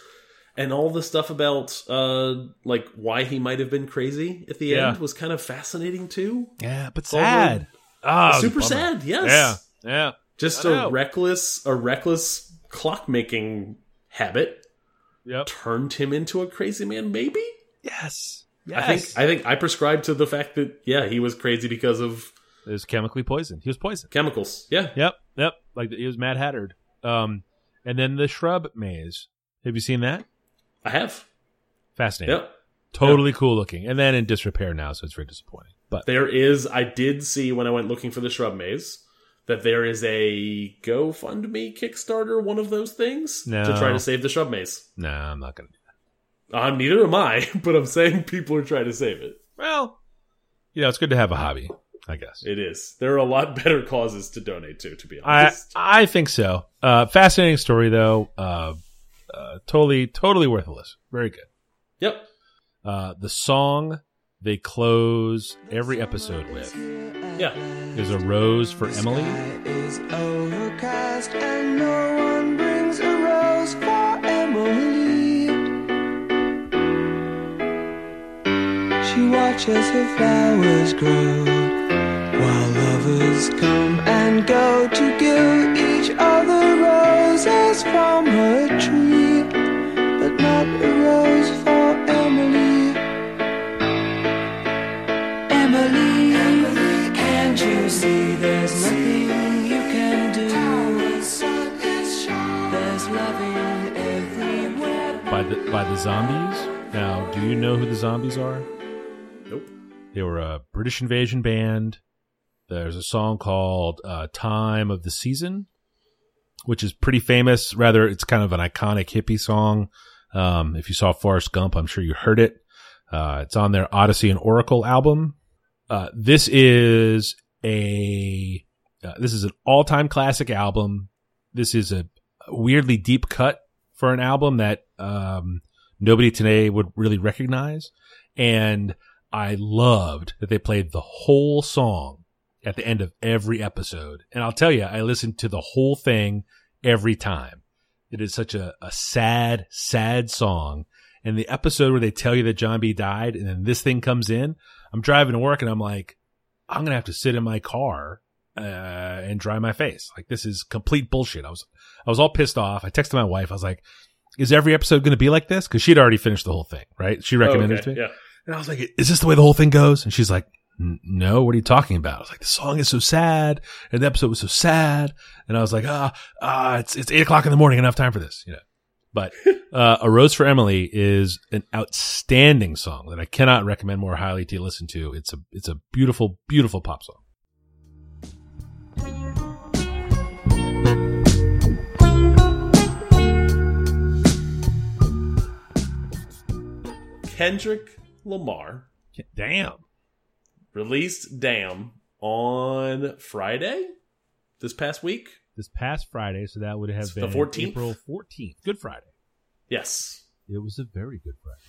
and all the stuff about uh like why he might have been crazy at the Yeah. end was kind of fascinating too. Yeah, but sad. Ah, it was a super bummer. sad, yes. Yeah. Yeah. Just I a know. reckless a reckless clock making habit Yep. turned him into a crazy man maybe? Yes. Yes. I think I think I prescribe to the fact that yeah, he was crazy because of it was chemically poisoned. He was poisoned. chemicals. Yeah. Yep. Yep. Like he was Mad Hattered. Um, and then the shrub maze. Have you seen that? I have. Fascinating. Yep. Totally cool looking. And then in disrepair now, so it's very disappointing. But There is I did see when I went looking for the shrub maze that there is a GoFundMe Kickstarter, one of those things, No. to try to save the shrub maze. nah, I'm not gonna do that. Uh, neither am I, but I'm saying people are trying to save it. Well, you know, it's good to have a hobby, I guess. It is. There are a lot better causes to donate to, to be honest. I think so. Uh, fascinating story though. Uh, uh, totally totally worth a listen. Very good. yep. Uh, the song they close every episode with Yeah. is a rose for Emily. is overcast and no one brings a rose for Emily. She watches her flowers grow while lovers come and go to give each other roses from her tree, but not a rose for Emily. Emily, Emily, can't you see there's nothing you can do? There's loving everywhere. by the by the zombies. Now, do you know who the zombies are? Nope. They were a British invasion band. There's a song called uh, "Time of the Season," which is pretty famous. Rather, it's kind of an iconic hippie song. Um, if you saw Forrest Gump, I'm sure you heard it. Uh, it's on their Odessey and Oracle album. Uh, this is a uh, this is an all time classic album. This is a weirdly deep cut for an album that um, nobody today would really recognize. And I loved that they played the whole song at the end of every episode. And I'll tell you, I listened to the whole thing every time. It is such a, a sad, sad song. And the episode where they tell you that John B died and then this thing comes in, I'm driving to work and I'm like, I'm going to have to sit in my car uh, and dry my face. Like this is complete bullshit. I was I was all pissed off. I texted my wife. I was like, "Is every episode going to be like this?" Because she'd already finished the whole thing, right? She recommended Oh, okay, it to me, Yeah. and I was like, "Is this the way the whole thing goes?" And she's like. "N- No, what are you talking about? I was like, the song is so sad, and the episode was so sad, and I was like, ah, ah, it's it's eight o'clock in the morning, enough time for this, you know. But uh, "A Rose for Emily" is an outstanding song that I cannot recommend more highly to listen to. It's a it's a beautiful, beautiful pop song. Kendrick Lamar Damn. Released Damn on Friday this past week. This past Friday, so that would have It's the been 14th? April fourteenth, Good Friday. Yes. It was a very good Friday.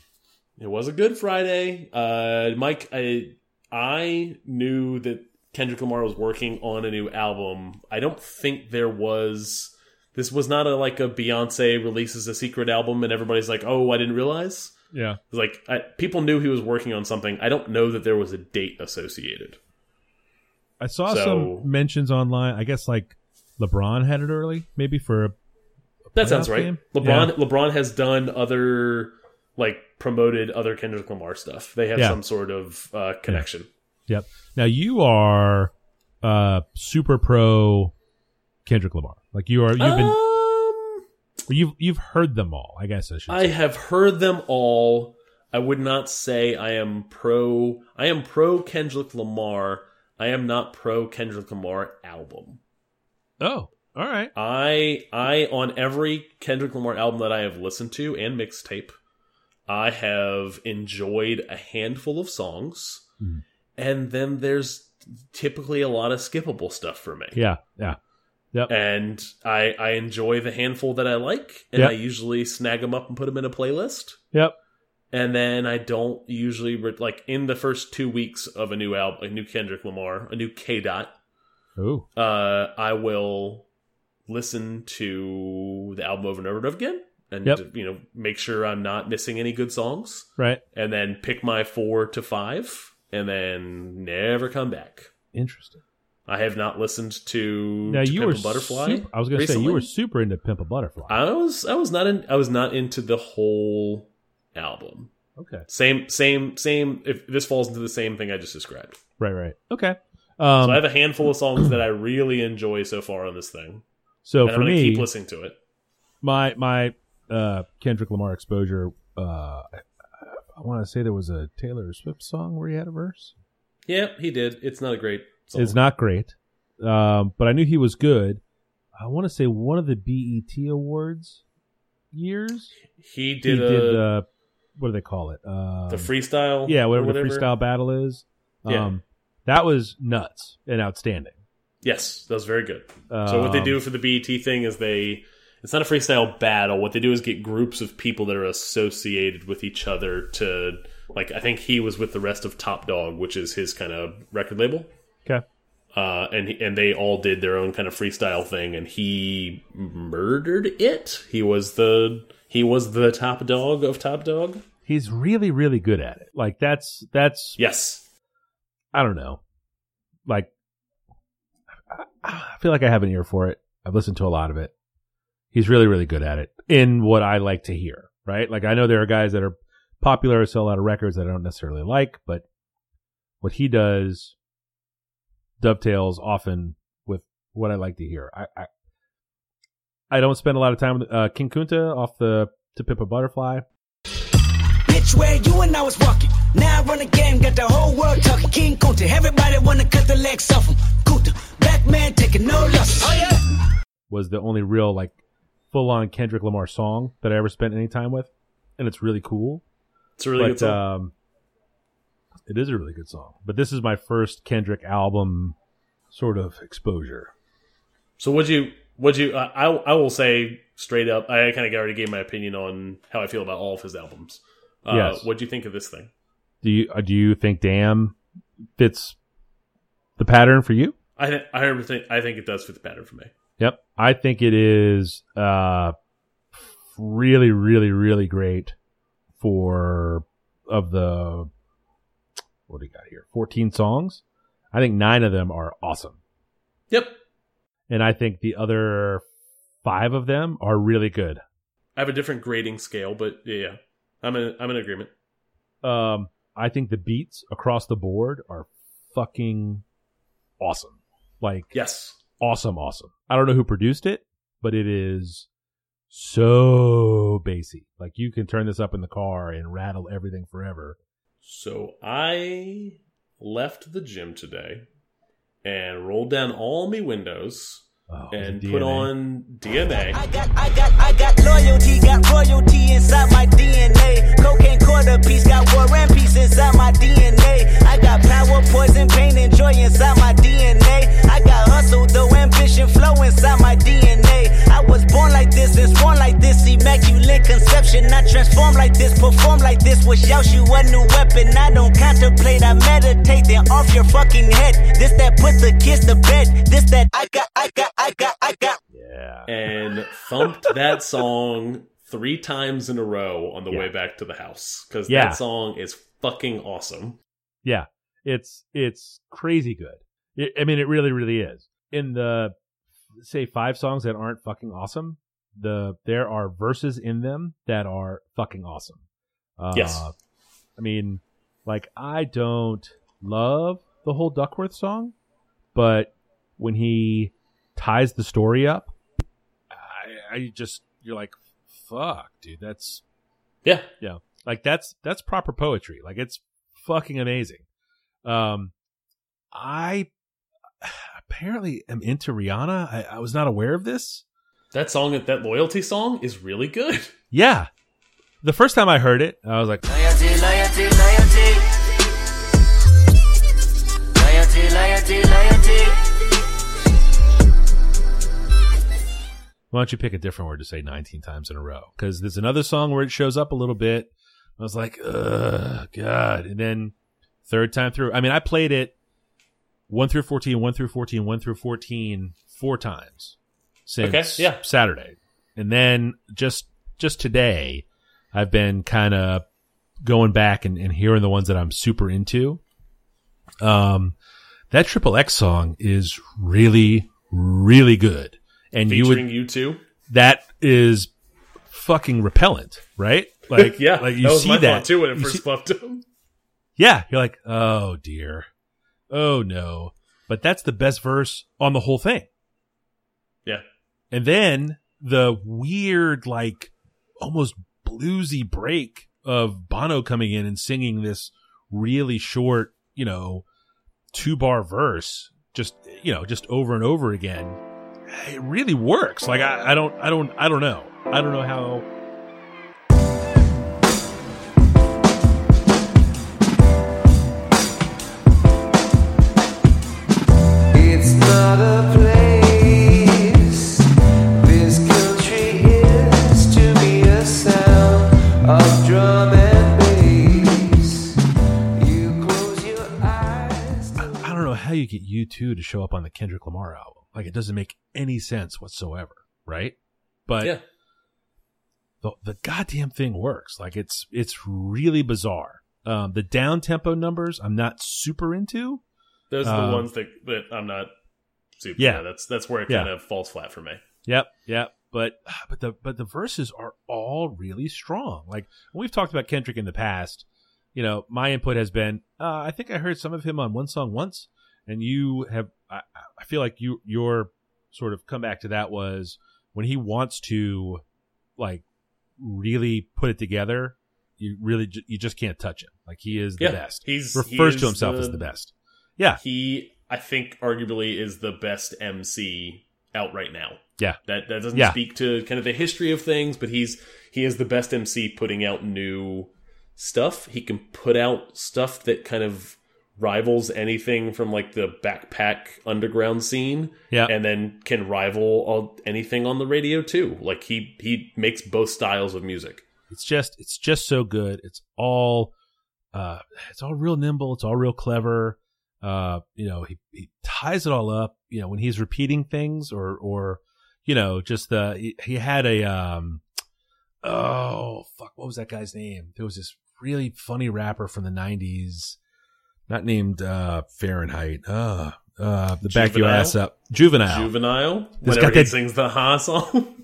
It was a good Friday. Uh, Mike, I I knew that Kendrick Lamar was working on a new album. I don't think there was. This was not a like a Beyonce releases a secret album and everybody's like, "Oh, I didn't realize." Yeah. Like I, people knew he was working on something. I don't know that there was a date associated. I saw So- some mentions online. I guess like LeBron had it early, maybe for a That sounds right. game? LeBron LeBron has done other like promoted other Kendrick Lamar stuff. They have Yeah. some sort of uh, connection. Yep. Now you are uh super pro Kendrick Lamar. Like you are you've been Um, you've you've heard them all, I guess I should I say. have heard them all. I would not say I am pro. I am pro Kendrick Lamar. I am not pro Kendrick Lamar album. Oh, all right. I I on every Kendrick Lamar album that I have listened to and mixtape, I have enjoyed a handful of songs, Mhm. and then there's typically a lot of skippable stuff for me. Yeah, yeah. And I I enjoy the handful that I like, and Yep. I usually snag them up and put them in a playlist. Yep. And then I don't usually re- like in the first two weeks of a new album, a new Kendrick Lamar, a new K Dot. Ooh. Uh, I will listen to the album over and over and over again, and Yep. you know make sure I'm not missing any good songs, Right. and then pick my four to five, and then never come back. Interesting. I have not listened to, Now to you Pimp were a Butterfly. Super, I was going to say you were super into Pimp a Butterfly. I was I was not in I was not into the whole album. okay. Same same same. If this falls into the same thing I just described. Right, right. Okay. Um So I have a handful of songs that I really enjoy so far on this thing, so for gonna me keep listening to it. my my uh Kendrick Lamar exposure uh I, I want to say there was a Taylor Swift song where he had a verse. Yeah, he did. It's not a great. Song. It's not great. Um but I knew he was good. I want to say one of the BET awards years He did, he a, did uh what do they call it? Um, the freestyle. Yeah, or whatever, the freestyle battle is. Yeah. Um that was nuts and outstanding. Yes, that was very good. So what they Um, do for the BET thing is they. It's not a freestyle battle. What they do is get groups of people that are associated with each other to like. I think he was with the rest of Top Dawg, which is his kind of record label. Okay. uh, and and they all did their own kind of freestyle thing, and he murdered it. He was the he was the top dog of Top Dawg. He's really really good at it. Like that's that's Yes, I don't know. Like, I, I feel like I have an ear for it. I've listened to a lot of it. He's really, really good at it in what I like to hear, right? Like, I know there are guys that are popular or sell a lot of records that I don't necessarily like, but what he does dovetails often with what I like to hear. I, I, I don't spend a lot of time with uh, King Kunta off the To Pimp a Butterfly. Bitch, where you and I was walking. Now I run a game, got the whole world talking. King Kunta, everybody wanna cut the legs off him. Kunta, black man taking no losses. Oh yeah. was the only real like full on Kendrick Lamar song that I ever spent any time with, and it's really cool. it's a really good song. um, it is a really good song. But this is my first Kendrick album sort of exposure. so would you would you? I I will say straight up. I kind of already gave my opinion on how I feel about all of his albums. Uh, Yes. What do you think of this thing? Do you uh, do you think "Damn" fits the pattern for you? I th I think I think it does fit the pattern for me. Yep, I think it is uh, really, really, really great for of the what do you got here? Fourteen songs. I think nine of them are awesome. Yep. and I think the other five of them are really good. I have a different grading scale, but yeah, yeah. I'm in I'm in agreement. Um, I think the beats across the board are fucking awesome. Like Yes. awesome, awesome. I don't know who produced it, but it is so bassy. Like you can turn this up in the car and rattle everything forever. So I left the gym today and rolled down all my windows Oh, and the put on DNA. I got, I got, I got loyalty, got royalty inside my DNA. Cocaine quarter piece, got war and peace inside my DNA. I got power, poison, pain, and joy inside my DNA. I got hustle, though ambition, flow inside my DNA. I was born like this and sworn like this, immaculate conception. I transform like this, perform like this, wish out you a new weapon. I don't contemplate, I meditate, then off your fucking head. This that put the kids to bed. This that I got, I got, I got, I got. Yeah. and thumped that song three times in a row on the Yeah. way back to the house because Yeah. that song is fucking awesome. Yeah, it's it's crazy good. It, I mean, it really, really is. In the say five songs that aren't fucking awesome, the there are verses in them that are fucking awesome. Uh, Yes. I mean, like I don't love the whole Duckworth song, but when he ties the story up, I, I just you're like, fuck, dude, that's Yeah, yeah like that's that's proper poetry like it's fucking amazing um i apparently am into rihanna i, I was not aware of this that song, that loyalty song, is really good. yeah the first time i heard it i was like Loyalty, loyalty, loyalty. Loyalty, loyalty, loyalty. why don't you pick a different word to say 19 times in a row because there's another song where it shows up a little bit i was like ugh god and then third time through i mean i played it 1 through 14 1 through 14 1 through 14 four times since Okay, yeah. saturday and then just just today i've been kind of going back and, and hearing the ones that i'm super into um that triple x song is really really good and you would you too. that is fucking repellent, right? Like, yeah, like you that see that too when it first see- bumped him. yeah, you're like, oh dear, oh no. But that's the best verse on the whole thing. Yeah, And then the weird, like, almost bluesy break of Bono coming in and singing this really short, you know, two bar verse, just you know, just over and over again. It really works. Like I, I don't, I don't, I don't know. I don't know how. U2 to show up on the Kendrick Lamar album. Like it doesn't make any sense whatsoever, right? But yeah. the the goddamn thing works. Like it's it's really bizarre. Um, the down tempo numbers I'm not super into. Those are the um, ones that, that I'm not super. Yeah, that's that's where it yeah. kind of falls flat for me. Yep, yep. But but the but the verses are all really strong. Like we've talked about Kendrick in the past. You know, my input has been uh, I think I heard some of him on one song once and you have I, I feel like you your sort of comeback to that was when he wants to like really put it together. You really you just can't touch him. Like he is the Yeah, best. he's- refers he to himself the- as the best. Yeah, He, I think, arguably is the best MC out right now. yeah, That that doesn't Yeah. speak to kind of the history of things, but he's he is the best MC putting out new stuff. He can put out stuff that kind of rivals anything from like the backpack underground scene, yeah. and then can rival all, anything on the radio too. Like he he makes both styles of music. it's just it's just so good it's all uh it's all real nimble it's all real clever uh you know he, he ties it all up you know when he's repeating things or or you know just the he, he had a um oh fuck what was that guy's name there was this really funny rapper from the 90s not named uh fahrenheit uh Uh, the back your ass up. Juvenile. Juvenile. This Whenever got he that- sings the Ha song.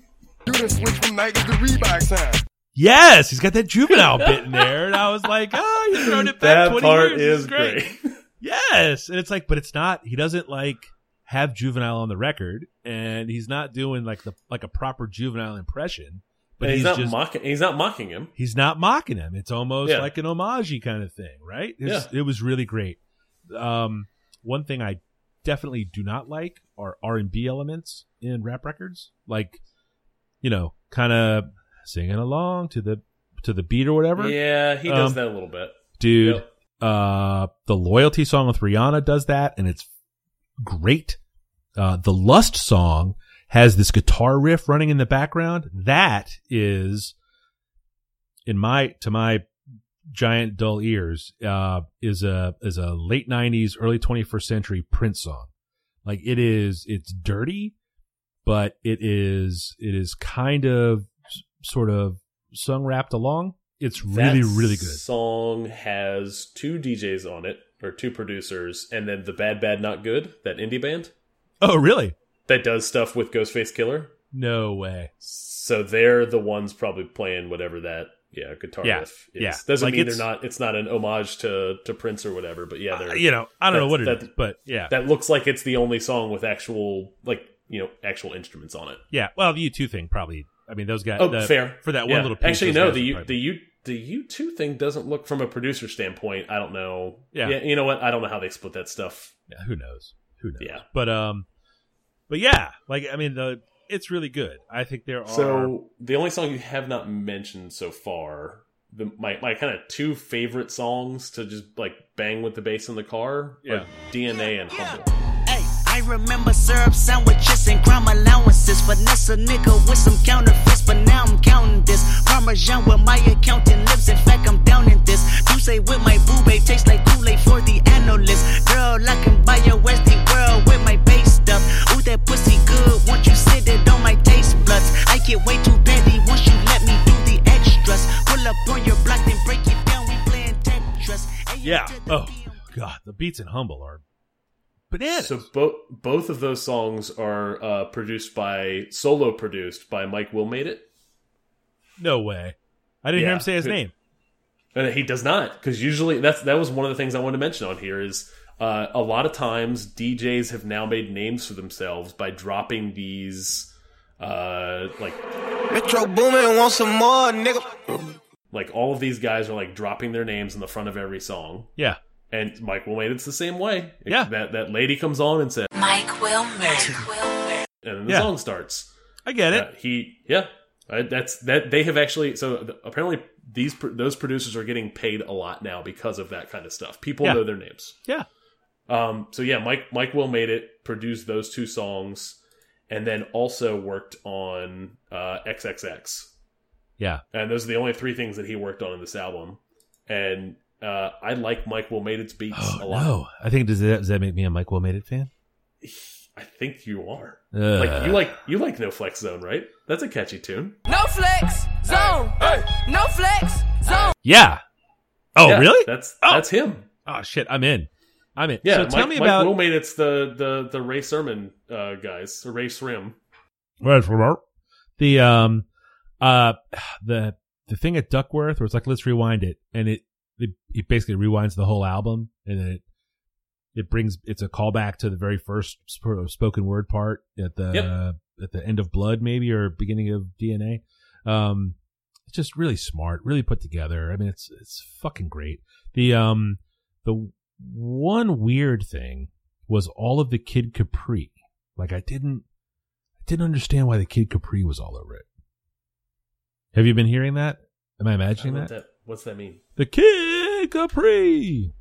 Do the switch from Nike to Reebok time. yes, he's got that juvenile bit in there, and I was like, oh, you're throwing it back that 20 part years. This is great. Yes, and it's like, but it's not. He doesn't like have juvenile on the record, and he's not doing like the like a proper juvenile impression. But he's, he's, not just mocking. He's not mocking him. he's not mocking him. It's almost Yeah. like an homage kind of thing, right? It's, It was really great. Um, one thing I definitely do not like are R and B elements in rap records, like you know, kind of singing along to the to the beat or whatever. Yeah, he does Um, that a little bit. Dude, Yep. uh, the loyalty song with Rihanna does that, and it's great. Uh, the Lust song has this guitar riff running in the background. That is, in my to my giant dull ears, uh, is a is a late '90s, early 21st century Prince song. Like it is, it's dirty, but it is it is kind of sort of sung wrapped along. It's really That really good. Song has two DJs on it or two producers, and then the Bad Bad Not Good, that indie band Oh, really? That does stuff with Ghostface Killah. No way. So they're the ones probably playing whatever that yeah guitar Yeah, riff is. yeah. Doesn't Like, mean they're not. It's not an homage to to Prince or whatever. But yeah, they're Uh, you know, I don't know what it That's- but yeah, that looks like it's the only song with actual like you know actual instruments on it. yeah. Well, the U two thing probably. I mean, those guys. Oh, the- fair for that one Yeah. little. Piece, Actually, no. The U, the U the U two thing doesn't look from a producer standpoint. I don't know. Yeah. You know what? I don't know how they split that stuff. yeah, who knows? Who knows? Yeah. But um, but yeah, like I mean, the it's really good. I think there are. So the only song you have not mentioned so far, the my my kind of two favorite songs to just like bang with the bass in the car, Yeah. are DNA and Humble. Hey, I remember syrup sandwiches and crime allowances. Finesse a nigga with some counterfeits, but now I'm counting this. Parmesan with my accountant lips. In fact, I'm down in this. You say with my boo babe tastes like Kool-Aid for the analyst. Girl, I can buy your Westy world with my base stuff. Ooh, that pussy good. Once you sit it on my taste buds, I get way too petty once you let me do the extras. Pull up on your block, then break it down. We playing Tetris. Yeah. Oh. God, the beats in Humble are bananas. So both both of those songs are uh, produced by solo produced by Mike Will Made It, no way. I didn't hear him say his name. and he does not because usually that's that was one of the things I wanted to mention on here is. Uh, a lot of times, DJs have now made names for themselves by dropping these, uh, like Metro Boomin want some more, nigga. like all of these guys are like dropping their names in the front of every song. Yeah. And Mike Will made it's the same way. Yeah. That that lady comes on and says, Mike Wilmer. and then the Yeah. song starts. I get it. Uh, he, yeah, uh, that's that. They have actually. So th- apparently, these pr- those producers are getting paid a lot now because of that kind of stuff. People Yeah. know their names. yeah. Um. So yeah, Mike Mike Will made it, produced those two songs, and then also worked on uh, XXX. Yeah. and those are the only three things that he worked on in this album. And uh, I like Mike Will made its beats Oh a lot. no. I think does that, does that make me a Mike Will Made It fan? I think you are. Uh, Like you like you like No Flex Zone, right? That's a catchy tune. No flex zone. Hey. No flex zone. Yeah. Oh Yeah, really? That's Oh. that's him. Oh shit, I'm in. I'm in. Yeah. So tell me Mike about Will made it's the the the Rae Sremmurd uh, guys, the Ray Srim. the um uh the the thing at Duckworth where it's like let's rewind it and it it, it basically rewinds the whole album and then it it brings it's a callback to the very first sp- spoken word part at the Yep. at the end of Blood maybe or beginning of DNA. Um it's just really smart, really put together. I mean it's it's fucking great. The um the one weird thing was all of the Kid Capri. Like I didn't I didn't understand why the Kid Capri was all over it. Have you been hearing that? Am I I imagining what that? that what's that mean? The Kid Capri.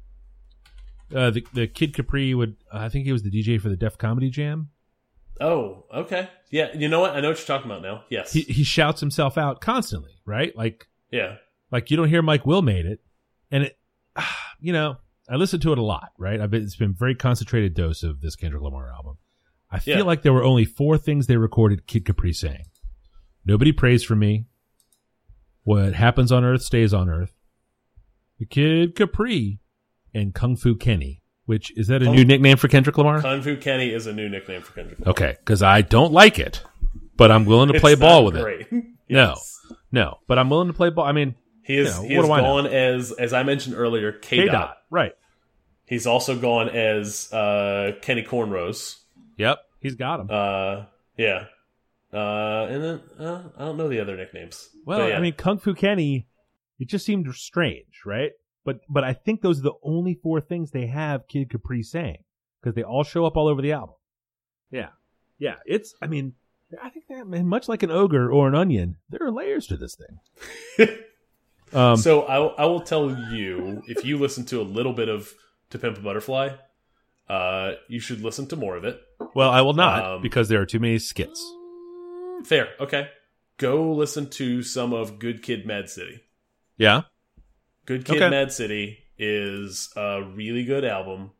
Uh, the the Kid Capri would I think he was the DJ for the Def Comedy Jam. Oh, okay. Yeah, you know what? I know what you're talking about now. Yes. He he shouts himself out constantly, right? Like yeah. like you don't hear Mike Will made it, and it, you know, I listened to it a lot, right? I've been, it's been a very concentrated dose of this Kendrick Lamar album. I feel Yeah. like there were only four things they recorded Kid Capri saying: "Nobody prays for me," "What happens on Earth stays on Earth," "The Kid Capri," and "Kung Fu Kenny." which is that a new nickname for Kendrick Lamar? Kung Fu Kenny is a new nickname for Kendrick. Lamar. Okay, because I don't like it, but I'm willing to play ball with it. great. No, Yes. no, but I'm willing to play ball. I mean, He is You know, he what has do I know? gone as as I mentioned earlier, K, dot, right? He's also gone as uh, Kenny Cornrows. Yep, he's got him. Uh, yeah. Uh, and then uh, I don't know the other nicknames. well, yeah. I mean, Kung Fu Kenny, it just seemed strange, right? But but I think those are the only four things they have Kid Capri saying because they all show up all over the album. Yeah, yeah. It's I mean, I think that man, much like an ogre or an onion, there are layers to this thing. um, so I, I will tell you if you listen to a little bit of To Pimp a Butterfly, uh, you should listen to more of it. well, I will not um, because there are too many skits. Fair, okay. Go listen to some of Good Kid, Mad City. Yeah, Good Kid, Okay. Mad City is a really good album.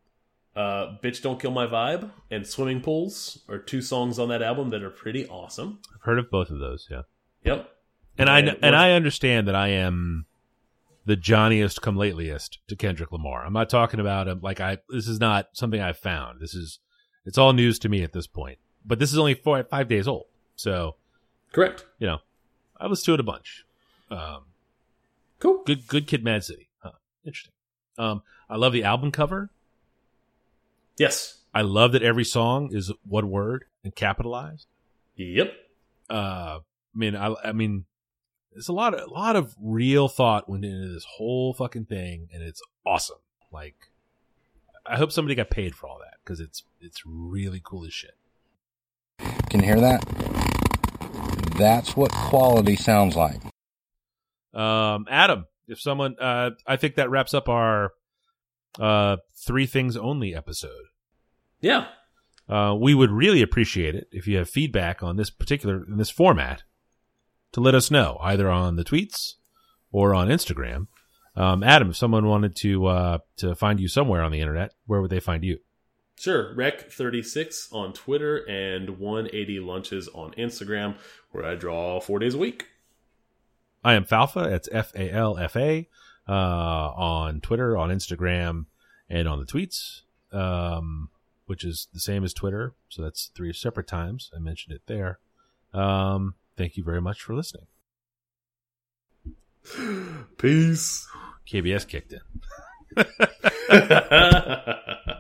Uh, Bitch Don't Kill My Vibe and Swimming Pools are two songs on that album that are pretty awesome. I've heard of both of those. Yeah. Yep. And I And kn- and I understand that I am the Johnniest come latelyest to Kendrick Lamar. I'm not talking about him like I. This is not something I found. This is it's all news to me at this point. But this is only four five days old, so Correct. you know I listened to it a bunch. Um, Cool. good good kid, Mad City. Huh, interesting. Um, I love the album cover. Yes. I love that every song is one word and capitalized. Yep. uh I mean I I mean there's a lot of a lot of real thought went into this whole fucking thing and it's awesome. Like I hope somebody got paid for all that cuz it's it's really cool as shit. Can you hear that? That's what quality sounds like. Um Adam, if someone uh I think that wraps up our uh three things only episode. Yeah. Uh we would really appreciate it if you have feedback on this particular in this format to let us know either on the tweets or on Instagram. Um, Adam, if someone wanted to uh, to find you somewhere on the internet, where would they find you? Sure. Rec36 on Twitter and 180 Lunches on Instagram, where I draw four days a week. I am Falfa. It's F A L F A uh, on Twitter, on Instagram, and on the tweets, um, which is the same as Twitter. So that's three separate times. I mentioned it there. Um, thank you very much for listening. Peace. KBS kicked in.